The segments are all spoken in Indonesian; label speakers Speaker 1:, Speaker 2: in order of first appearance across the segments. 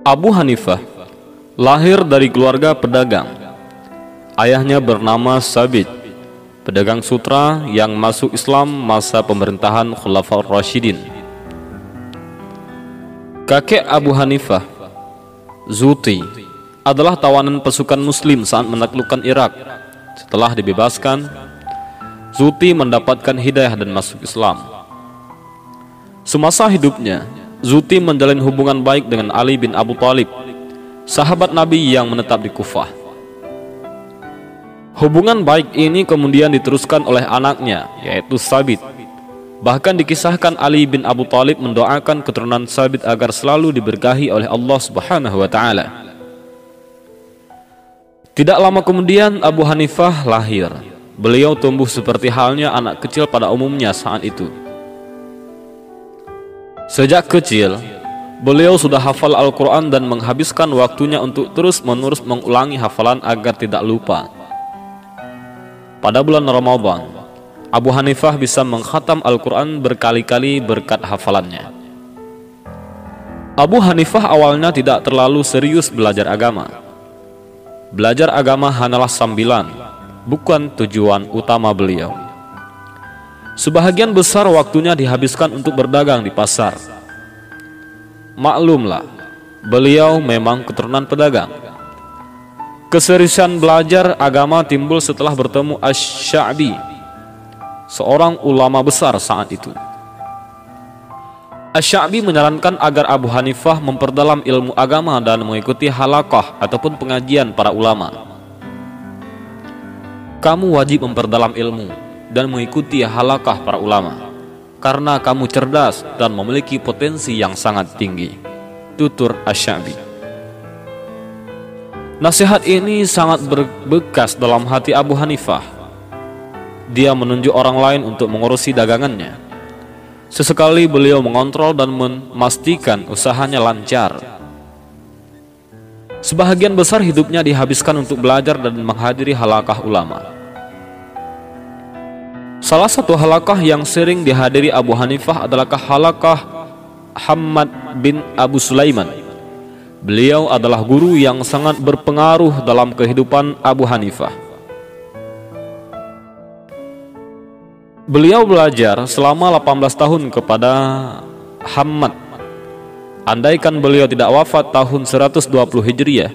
Speaker 1: Abu Hanifah lahir dari keluarga pedagang. Ayahnya bernama Sabit, pedagang sutra yang masuk Islam masa pemerintahan Khulafaur Rashidin. Kakek Abu Hanifah, Zuti, adalah tawanan pasukan muslim saat menaklukkan Irak. Setelah dibebaskan, Zuti mendapatkan hidayah dan masuk Islam. Semasa hidupnya, Zuti menjalin hubungan baik dengan Ali bin Abu Talib, sahabat Nabi yang menetap di Kufah. Hubungan baik ini kemudian diteruskan oleh anaknya, yaitu Sabit. Bahkan dikisahkan Ali bin Abu Talib mendoakan keturunan Sabit agar selalu diberkahi oleh Allah Subhanahu wa taala. Tidak lama kemudian Abu Hanifah lahir. Beliau tumbuh seperti halnya anak kecil pada umumnya saat itu. Sejak kecil, beliau sudah hafal Al-Quran dan menghabiskan waktunya untuk terus-menerus mengulangi hafalan agar tidak lupa. Pada bulan Ramadan, Abu Hanifah bisa menghatam Al-Quran berkali-kali berkat hafalannya. Abu Hanifah awalnya tidak terlalu serius belajar agama. Belajar agama hanyalah sambilan, bukan tujuan utama beliau. Sebahagian besar waktunya dihabiskan untuk berdagang di pasar. Maklumlah, beliau memang keturunan pedagang. Keseriusan belajar agama timbul setelah bertemu Ash-Sha'bi, seorang ulama besar saat itu. Ash-Sha'bi menyarankan agar Abu Hanifah memperdalam ilmu agama dan mengikuti halakah ataupun pengajian para ulama. Kamu wajib memperdalam ilmu, dan mengikuti halakah para ulama karena kamu cerdas dan memiliki potensi yang sangat tinggi. Tutur Asyabi. Nasihat ini sangat berbekas dalam hati Abu Hanifah. Dia menunjuk orang lain untuk mengurusi dagangannya. Sesekali beliau mengontrol dan memastikan usahanya lancar. Sebahagian besar hidupnya dihabiskan untuk belajar dan menghadiri halakah ulama. Salah satu halakah yang sering dihadiri Abu Hanifah adalah halakah Hamad bin Abu Sulaiman. Beliau adalah guru yang sangat berpengaruh dalam kehidupan Abu Hanifah. Beliau belajar selama 18 tahun kepada Hamad. Andaikan beliau tidak wafat tahun 120 Hijriah,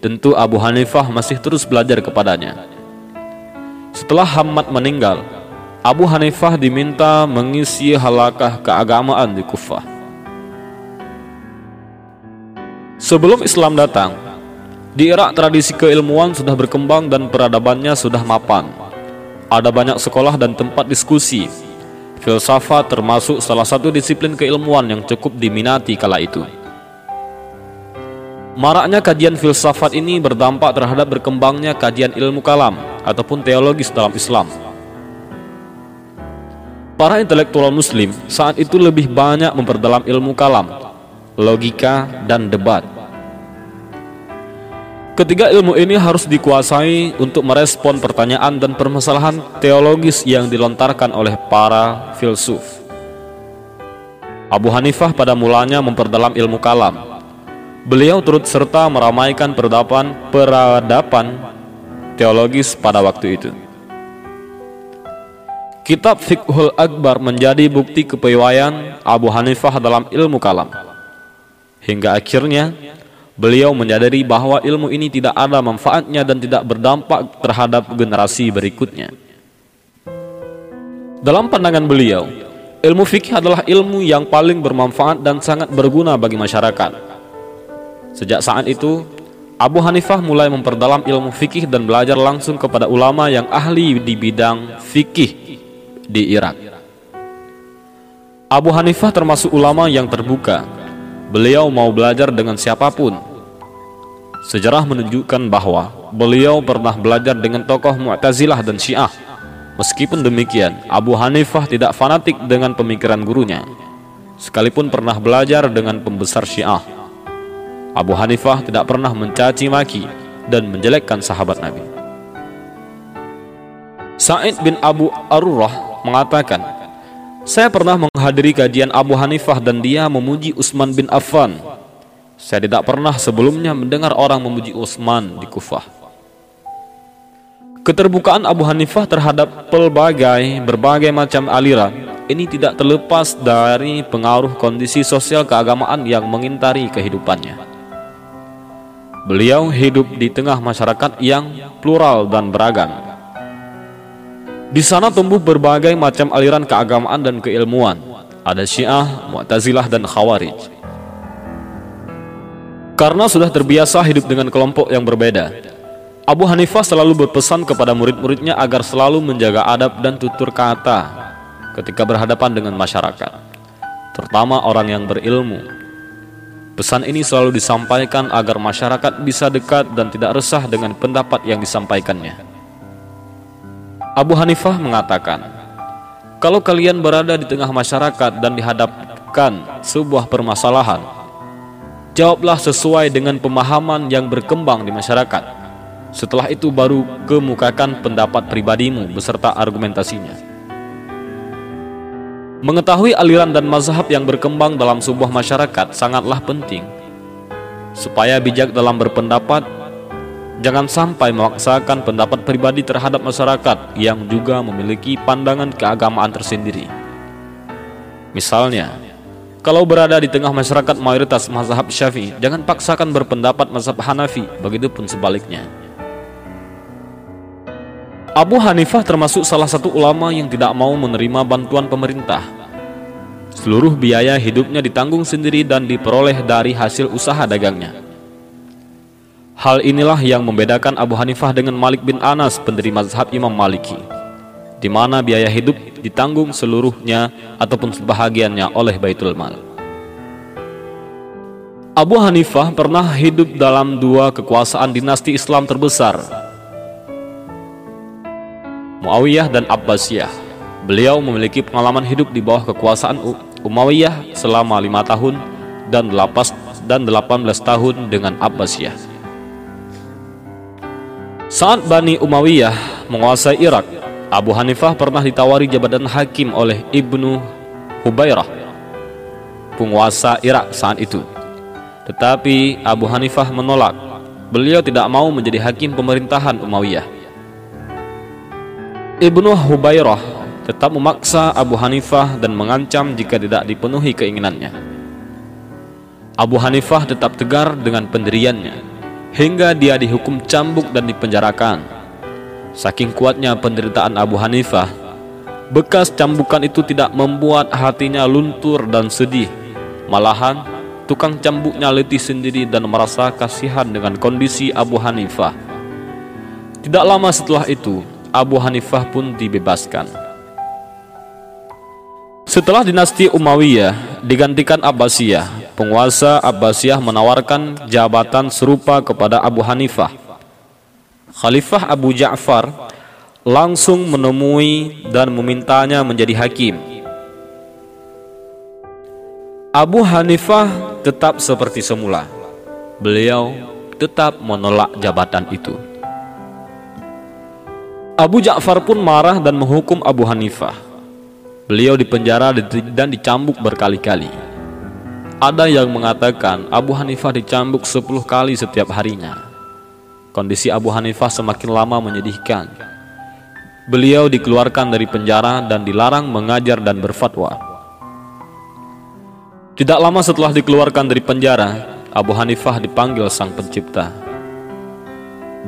Speaker 1: tentu Abu Hanifah masih terus belajar kepadanya. Setelah Hamad meninggal, Abu Hanifah diminta mengisi halakah keagamaan di Kufah. Sebelum Islam datang, di Irak tradisi keilmuan sudah berkembang dan peradabannya sudah mapan. Ada banyak sekolah dan tempat diskusi. Filsafat termasuk salah satu disiplin keilmuan yang cukup diminati kala itu. Maraknya kajian filsafat ini berdampak terhadap berkembangnya kajian ilmu kalam ataupun teologis dalam Islam. Para intelektual muslim saat itu lebih banyak memperdalam ilmu kalam, logika, dan debat. Ketiga ilmu ini harus dikuasai untuk merespon pertanyaan dan permasalahan teologis yang dilontarkan oleh para filsuf. Abu Hanifah pada mulanya memperdalam ilmu kalam. Beliau turut serta meramaikan peradaban peradaban teologis pada waktu itu. Kitab Fiqhul Akbar menjadi bukti kepiawaian Abu Hanifah dalam ilmu kalam. Hingga akhirnya beliau menyadari bahwa ilmu ini tidak ada manfaatnya dan tidak berdampak terhadap generasi berikutnya. Dalam pandangan beliau, ilmu fikih adalah ilmu yang paling bermanfaat dan sangat berguna bagi masyarakat. Sejak saat itu, Abu Hanifah mulai memperdalam ilmu fikih dan belajar langsung kepada ulama yang ahli di bidang fikih di Irak. Abu Hanifah termasuk ulama yang terbuka. Beliau mau belajar dengan siapa pun. Sejarah menunjukkan bahwa beliau pernah belajar dengan tokoh Mu'tazilah dan Syiah. Meskipun demikian, Abu Hanifah tidak fanatik dengan pemikiran gurunya. Sekalipun pernah belajar dengan pembesar Syiah. Abu Hanifah tidak pernah mencaci maki dan menjelekkan sahabat Nabi. Sa'id bin Abu Arurah mengatakan, saya pernah menghadiri kajian Abu Hanifah dan dia memuji Utsman bin Affan. Saya tidak pernah sebelumnya mendengar orang memuji Utsman di Kufah. Keterbukaan Abu Hanifah terhadap pelbagai berbagai macam aliran ini tidak terlepas dari pengaruh kondisi sosial keagamaan yang mengintari kehidupannya. Beliau hidup di tengah masyarakat yang plural dan beragam. Di sana tumbuh berbagai macam aliran keagamaan dan keilmuan. Ada Syiah, Mu'tazilah dan Khawarij. Karena sudah terbiasa hidup dengan kelompok yang berbeda, Abu Hanifah selalu berpesan kepada murid-muridnya agar selalu menjaga adab dan tutur kata ketika berhadapan dengan masyarakat, terutama orang yang berilmu. Pesan ini selalu disampaikan agar masyarakat bisa dekat dan tidak resah dengan pendapat yang disampaikannya. Abu Hanifah mengatakan, "Kalau kalian berada di tengah masyarakat dan dihadapkan sebuah permasalahan, jawablah sesuai dengan pemahaman yang berkembang di masyarakat." Setelah itu baru kemukakan pendapat pribadimu beserta argumentasinya. Mengetahui aliran dan mazhab yang berkembang dalam sebuah masyarakat sangatlah penting. Supaya bijak dalam berpendapat, jangan sampai memaksakan pendapat pribadi terhadap masyarakat yang juga memiliki pandangan keagamaan tersendiri. Misalnya, kalau berada di tengah masyarakat mayoritas mazhab Syafi'i, jangan paksakan berpendapat mazhab Hanafi, begitupun sebaliknya. Abu Hanifah termasuk salah satu ulama yang tidak mau menerima bantuan pemerintah. Seluruh biaya hidupnya ditanggung sendiri dan diperoleh dari hasil usaha dagangnya. Hal inilah yang membedakan Abu Hanifah dengan Malik bin Anas, pendiri mazhab Imam Maliki, di mana biaya hidup ditanggung seluruhnya ataupun sebahagiannya oleh Baitul Mal. Abu Hanifah pernah hidup dalam dua kekuasaan dinasti Islam terbesar, Muawiyah dan Abbasiyah. Beliau memiliki pengalaman hidup di bawah kekuasaan Umayyah selama lima tahun dan 18 dan 18 tahun dengan Abbasiyah. Saat Bani Umayyah menguasai Irak, Abu Hanifah pernah ditawari jabatan hakim oleh Ibnu Hubairah, penguasa Irak saat itu. Tetapi Abu Hanifah menolak. Beliau tidak mau menjadi hakim pemerintahan Umayyah. Ibnu Hubairah tetap memaksa Abu Hanifah dan mengancam jika tidak dipenuhi keinginannya. Abu Hanifah tetap tegar dengan pendiriannya hingga dia dihukum cambuk dan dipenjarakan. Saking kuatnya penderitaan Abu Hanifah, bekas cambukan itu tidak membuat hatinya luntur dan sedih. Malahan, tukang cambuknya letih sendiri dan merasa kasihan dengan kondisi Abu Hanifah. Tidak lama setelah itu, Abu Hanifah pun dibebaskan. Setelah dinasti Umayyah digantikan Abbasiyah, penguasa Abbasiyah menawarkan jabatan serupa kepada Abu Hanifah. Khalifah Abu Ja'far langsung menemui dan memintanya menjadi hakim. Abu Hanifah tetap seperti semula. Beliau tetap menolak jabatan itu. Abu Ja'far pun marah dan menghukum Abu Hanifah. Beliau dipenjara dan dicambuk berkali-kali. Ada yang mengatakan Abu Hanifah dicambuk 10 kali setiap harinya. Kondisi Abu Hanifah semakin lama menyedihkan. Beliau dikeluarkan dari penjara dan dilarang mengajar dan berfatwa. Tidak lama setelah dikeluarkan dari penjara, Abu Hanifah dipanggil sang pencipta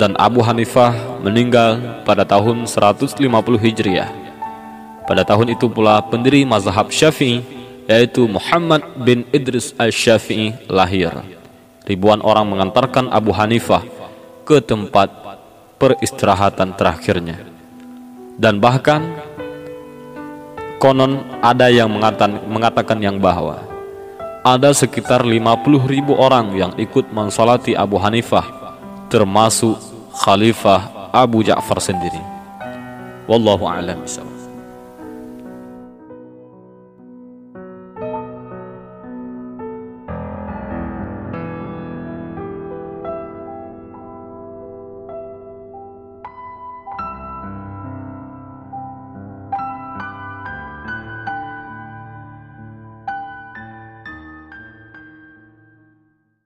Speaker 1: dan Abu Hanifah meninggal pada tahun 150 Hijriah. Pada tahun itu pula pendiri mazhab Syafi'i yaitu Muhammad bin Idris al-Syafi'i lahir. Ribuan orang mengantarkan Abu Hanifah ke tempat peristirahatan terakhirnya. Dan bahkan konon ada yang mengatakan, yang bahwa ada sekitar 50 ribu orang yang ikut mensolati Abu Hanifah termasuk Khalifah Abu Ja'far sendiri. Wallahu a'lam bishawab.